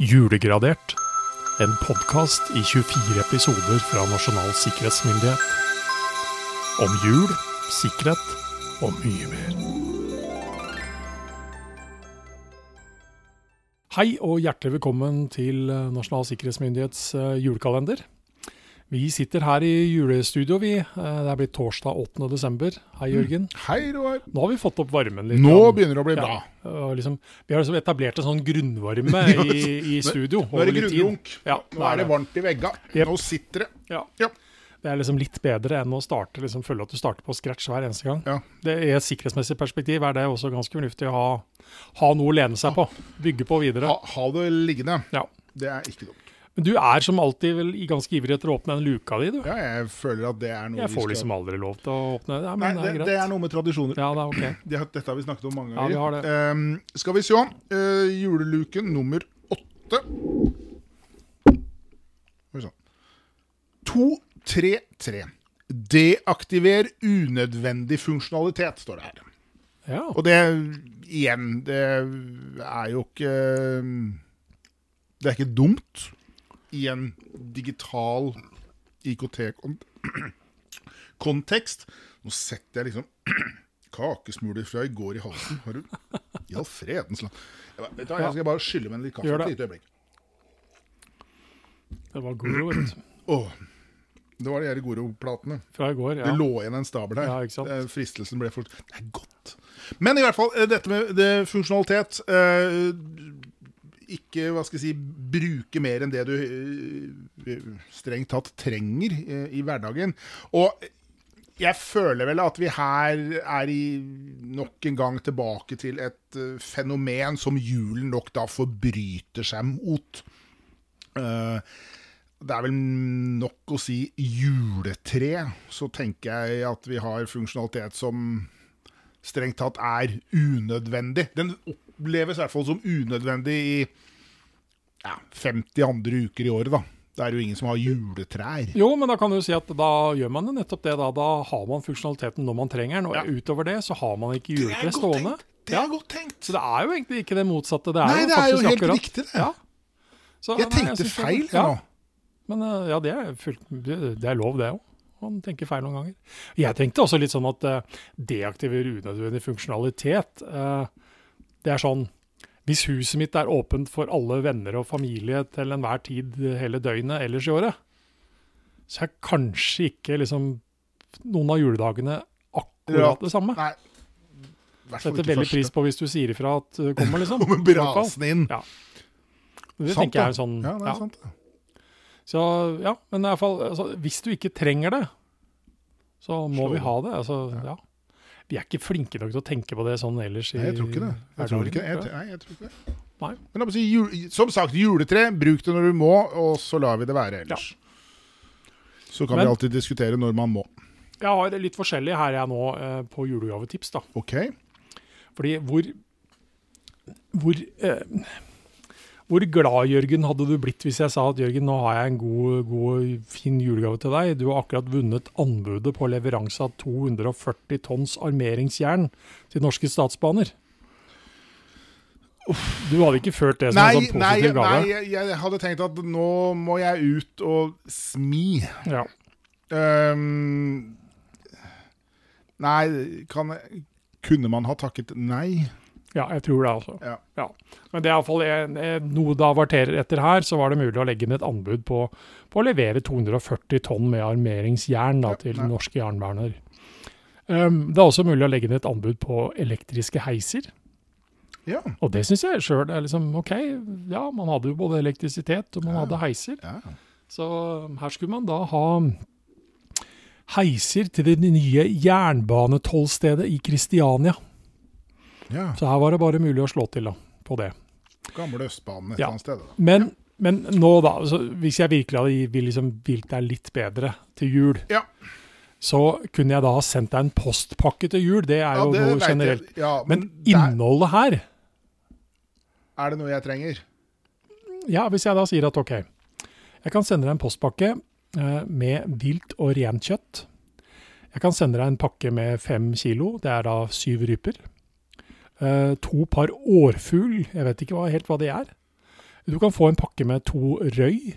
Julegradert. En podkast i 24 episoder fra Nasjonal sikkerhetsmyndighet. Om jul, sikkerhet og mye mer. Hei og hjertelig velkommen til Nasjonal sikkerhetsmyndighets eh, julekalender. Vi sitter her i julestudio, vi. Eh, Det er blitt torsdag 8. desember. Hei, Jørgen. Hei, Roar. Nå har vi fått opp varmen litt. Nå begynner det å bli Ja. bra. Liksom, vi har liksom etablert en sånn grunnvarme i, i studio. Nå er det grunnrunk. Ja, Nå er det varmt i vegga. Yep. Nå sitter det. Ja. Ja. Det er liksom litt bedre enn å starte, liksom, føle at du starter på scratch hver eneste gang. Ja. Det, I et sikkerhetsmessig perspektiv er det også ganske fornuftig å ha, ha noe å lene seg på. Bygge på videre. Ha, ha det liggende. Ja. Det er ikke dumt. Men du er som alltid vel ganske ivrig etter å åpne den luka di, du. Ja, jeg føler at det er noe Jeg får skal liksom aldri lov til å åpne. Ja, Nei, men det, det er det er noe med tradisjoner. Ja, det er ok. Det dette har vi snakket om mange ganger. Ja, vi har det. Um, skal vi se. Uh, juleluken nummer åtte. Tre, tre. Deaktiver unødvendig funksjonalitet, står det her. Ja. Og det, igjen, det er jo ikke Det er ikke dumt i en digital IKT-kontekst. Nå setter jeg liksom kakesmuler fra i går i halsen. Har du I all fredens land. Jeg, vet du jeg skal bare skylle med en litt kaffe et lite øyeblikk. Det var god ord. Oh, det var de her Goro-platene. Fra i går. ja. Det lå igjen en stabel her. Ja, ikke sant? Eh, Fristelsen ble for Det er godt. Men i hvert fall, eh, dette med det, funksjonalitet eh, Ikke hva skal jeg si, bruke mer enn det du eh, strengt tatt trenger eh, i hverdagen. Og jeg føler vel at vi her er i nok en gang tilbake til et eh, fenomen som julen nok da forbryter seg mot. Det er vel nok å si juletre, så tenker jeg at vi har funksjonalitet som strengt tatt er unødvendig. Den oppleves i hvert fall som unødvendig i ja, 50 andre uker i året, da. Det er jo ingen som har juletrær. Jo, men da kan du si at da gjør man det nettopp det. Da Da har man funksjonaliteten når man trenger den. Og Ja. utover det så har man ikke juletre stående. tenkt. Det er godt tenkt. Så det er jo egentlig ikke det motsatte. Det Nei, det er jo helt akkurat. riktig, det. Ja. Så, Jeg tenkte det- feil, jeg ja, nå. Men eh, ja, det er, fullt, det er lov, det òg. Man tenker feil noen ganger. Jeg tenkte også litt sånn at uh, deaktiver unødvendig funksjonalitet eh, Det er sånn Hvis huset mitt er åpent for alle venner og familie til enhver tid hele døgnet ellers i året, så er kanskje ikke liksom noen av juledagene akkurat det samme. Nei. Setter veldig første. pris på hvis du sier ifra at det kommer, liksom. Kommer brasende inn. Ja. Det Sant, tenker jeg er sånn Ja, det er ja. sant. det. Så ja, men i hvert fall, altså, hvis du ikke trenger det, så må vi ha det. Altså, ja. Vi er ikke flinke nok til å tenke på det sånn ellers i Nei, jeg tror ikke det. Jeg tror ikke, jeg, nei, jeg tror ikke det. Nei. Men si, jul, som sagt, juletre, bruk det når du må, og så lar vi det være ellers. Så kan Men- vi alltid diskutere når man må. Jeg har litt forskjellig her jeg nå eh, på julegavetips. da. Ok? Fordi hvor hvor, eh, hvor glad, Jørgen, hadde du blitt hvis jeg sa at Jørgen, nå har jeg en god, god fin julegave til deg. Du har akkurat vunnet anbudet på leveranse av 240 tonns armeringsjern til norske statsbaner. Du hadde ikke følt det som Nei, en sånn nei, positiv nei gave? jeg, jeg hadde tenkt at nå må jeg ut og smi. Ja. Um, nei, kan Kunne man ha takket nei? Ja, jeg tror det, altså. Ja. Ja. Men det er iallfall noe det averterer etter her, så var det mulig å legge inn et anbud på, på å levere 240 tonn med armeringsjern da, til ja, norske jernverner. Um, det er også mulig å legge inn et anbud på elektriske heiser. Ja. Og det syns jeg sjøl er liksom OK. Ja, man hadde jo både elektrisitet og man hadde heiser. ja. Så um, her skulle man da ha heiser til det nye jernbanetollstedet i Kristiania. Ja. Så her var det bare mulig å slå til da, på det. Gamle Østbanen et Ja. annet sted. Da. Men, men nå, da, hvis jeg virkelig hadde vil liksom vilt deg litt bedre til jul, Ja. så kunne jeg da ha sendt deg en postpakke til jul. Det er Ja, jo det noe generelt. Ja, Men der innholdet her er det noe jeg trenger. Ja, hvis jeg da sier at OK, jeg kan sende deg en postpakke eh, med vilt og rent kjøtt. Jeg kan sende deg en pakke med fem kilo, det er da syv ryper. Eh, to par årfugl, jeg vet ikke hva, helt hva det er. Du kan få en pakke med to røy.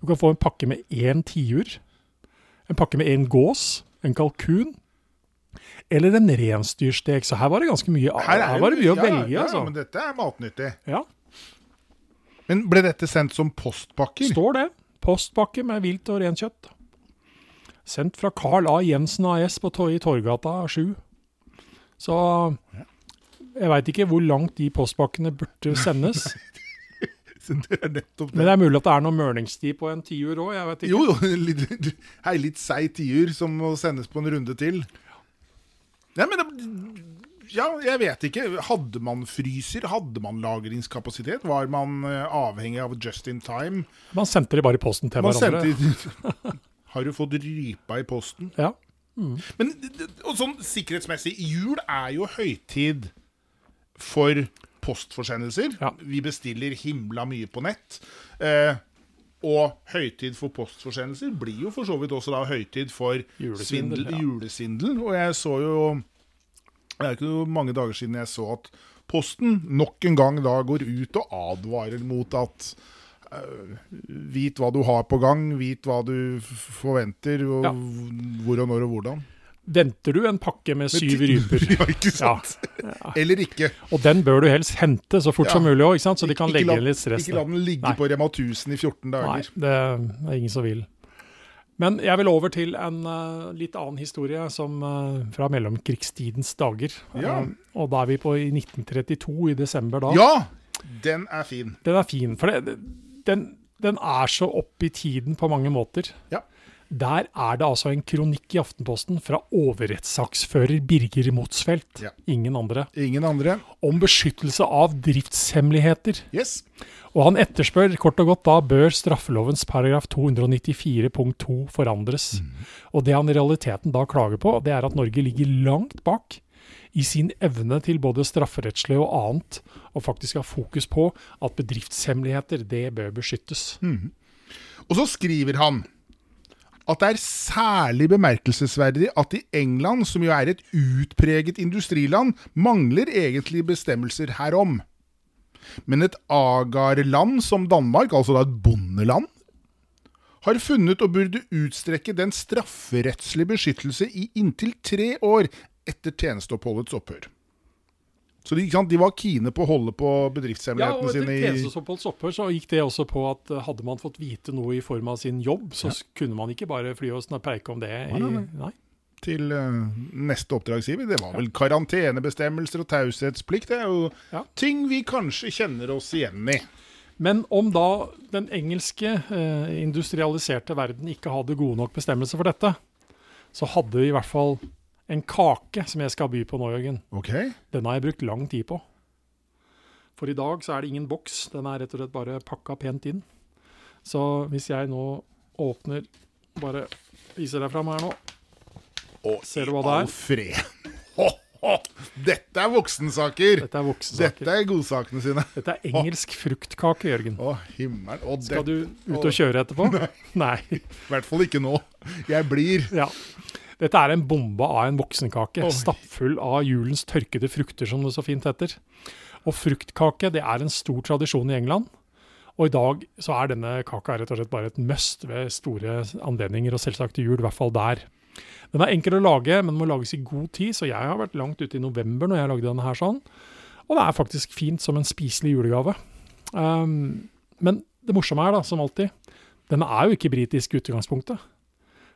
Du kan få en pakke med én tiur. En pakke med én gås. En kalkun. Eller en reinsdyrstek. Så her var det ganske mye, her her var det mye å velge. Ja, altså. men dette er matnyttig. Ja, Men ble dette sendt som postpakker? står det. Postpakke med vilt og renkjøtt. Sendt fra Carl A. Jensen AS på i Torgata 7. Så jeg veit ikke hvor langt de postpakkene burde sendes. Det er nettopp Men det. er mulig at det er noe mørningstid på en tiur òg, jeg vet ikke. Jo, jo. Litt, hei, litt seig tiur som må sendes på en runde til. Nei, men det, Ja, jeg vet ikke. Hadde man fryser? Hadde man lagringskapasitet? Var man eh, avhengig av just in time? Man sendte det bare i posten til Man hverandre. Har du fått rypa i posten? Ja. Men og sånn sikkerhetsmessig, jul er jo høytid for postforsendelser. Ja. Vi bestiller himla mye på nett. Eh, og høytid for postforsendelser blir jo for så vidt også da høytid for Julesvindel, svindel, ja. julesvindel. Og jeg så jo Det er ikke mange dager siden jeg så at Posten nok en gang da går ut og advarer mot at eh, Vit hva du har på gang, vit hva du forventer, og Ja. hvor og når og hvordan. Venter du en pakke med syv ryper, ja, ikke sant? Eller ikke. og den bør du helst hente så fort Ja. som mulig òg, så de kan Ikke legge la- litt stress. Ikke la den ligge Nei. på Rema 1000 i 14 dager. Nei, det er ingen som vil. Men jeg vil over til en uh, litt annen historie som, uh, fra mellomkrigstidens dager. Ja. Uh, og da er vi på i 1932, i desember da. Ja! Den er fin. Den er fin, for det, den, den er så opp i tiden på mange måter. Ja. Der er det altså en kronikk i Aftenposten fra overrettssaksfører Birger Motsfeldt, Ja. ingen andre, Ingen andre. om beskyttelse av driftshemmeligheter. Yes. Og han etterspør kort og godt da bør straffelovens paragraf 294 punkt 2 forandres. Og det han i realiteten da klager på, det er at Norge ligger langt bak i sin evne til både strafferettslig og annet, og faktisk ha fokus på at bedriftshemmeligheter, det bør beskyttes. Og så skriver han at det er særlig bemerkelsesverdig at i England, som jo er et utpreget industriland, mangler egentlig bestemmelser herom. Men et agarland som Danmark, altså da et bondeland, har funnet og burde utstrekke den strafferettslige beskyttelse i inntil tre år etter tjenesteoppholdets opphør. Så de, sant, de var kine på å holde på Ja, og etter sine tjenesteoppholds opphør så gikk det også på at eh, hadde man fått vite noe i form av sin jobb, så ja. kunne man ikke bare fly og preike om det. Nei, nei, nei. til uh, neste oppdragsgiver. Det var vel karantenebestemmelser og taushetsplikt. Det er jo Ja. ting vi kanskje kjenner oss igjen i. Men om da den engelske uh, industrialiserte verden ikke hadde gode nok bestemmelser for dette, så hadde i hvert fall en kake som jeg skal by på nå, Jørgen. Ok. Den har jeg brukt lang tid på. For i dag så er det ingen boks, den er rett og slett bare pakka pent inn. Så hvis jeg nå åpner Bare viser deg fram her nå. Og Ser du hva det er? Alfred. Ho, ho. Dette er voksensaker! Dette er voksensaker. Dette er godsakene sine. Dette er engelsk fruktkake, Jørgen. Å, himmelen. Og Skal du ut og kjøre etterpå? Nei. I hvert fall ikke nå. Jeg blir Ja. Dette er en bombe av en voksenkake, Oi. stappfull av julens tørkede frukter, som det så fint heter. Og fruktkake det er en stor tradisjon i England. Og i dag så er denne kaka rett og slett bare et must ved store anledninger, og selvsagt til jul, i hvert fall der. Den er enkel å lage, men må lages i god tid, så jeg har vært langt ute i november når jeg lagde denne her sånn. Og det er faktisk fint som en spiselig julegave. Um, men det morsomme er da, som alltid, den er jo ikke britisk i utgangspunktet.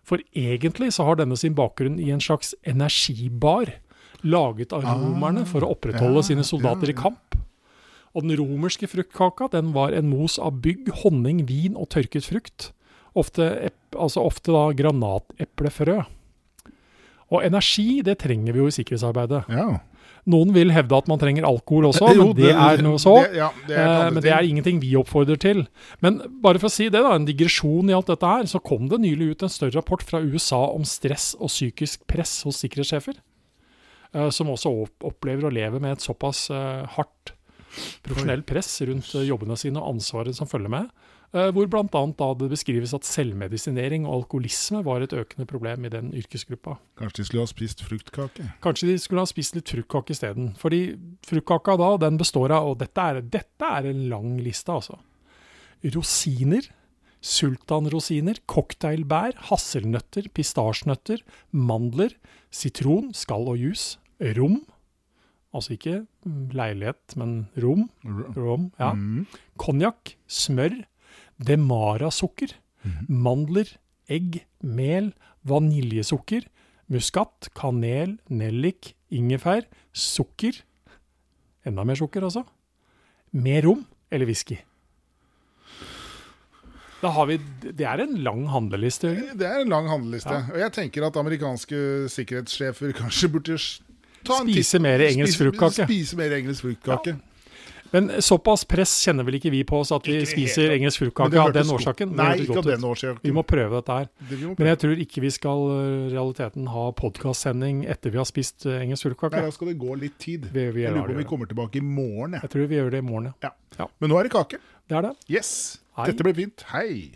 For egentlig så har denne sin bakgrunn i en slags energibar, laget av Ah, romerne for å opprettholde ja, sine soldater ja, i kamp. Og den romerske fruktkaka den var en mos av bygg, honning, vin og tørket frukt. Ofte, altså ofte da granateplefrø. Og energi, det trenger vi jo i sikkerhetsarbeidet. Ja. Noen vil hevde at man trenger alkohol også, Jo, men det er noe så. Det, ja, det er Eh, men det er ingenting vi oppfordrer til. Men bare for å si det, da, en digresjon i alt dette her, så kom det nylig ut en større rapport fra USA om stress og psykisk press hos sikkerhetssjefer. eh, Som også opplever å leve med et såpass eh, hardt profesjonelt press rundt jobbene sine og ansvaret som følger med. Eh, Hvor bl.a. da det beskrives at selvmedisinering og alkoholisme var et økende problem i den yrkesgruppa. Kanskje de skulle ha spist fruktkake? Kanskje de skulle ha spist litt fruktkake isteden. Fordi fruktkaka da, den består av Og dette er, dette er en lang liste, altså. rosiner, sultanrosiner, cocktailbær, hasselnøtter, pistasjenøtter, mandler, sitron, skall og jus, rom, altså ikke leilighet, men rom, rom, ja, Mm. konjakk, smør, demarasukker, mandler, egg, mel, vaniljesukker, muskat, kanel, nellik, ingefær, sukker, enda mer sukker altså, Mer rom eller whisky. Da har vi, det er en lang handleliste. Det er en lang handleliste. Og jeg tenker at amerikanske sikkerhetssjefer kanskje burde ta en Spise mer engelsk fruktkake. Spise mer engelsk fruktkake. Men såpass press kjenner vel ikke vi på oss at vi spiser helt. engelsk fullkake av den årsaken. Nei, ikke av den årsaken. Vi må prøve dette her. Det Men jeg tror ikke vi skal realiteten ha podkastsending etter vi har spist engelsk fullkake. Nei, da skal det gå litt tid. Vi, vi Jeg lurer på om vi kommer tilbake i morgen. jeg. Jeg tror vi gjør det i morgen, ja. Men nå er det kake. Det er det. Yes. Hei. Dette blir fint. Hei.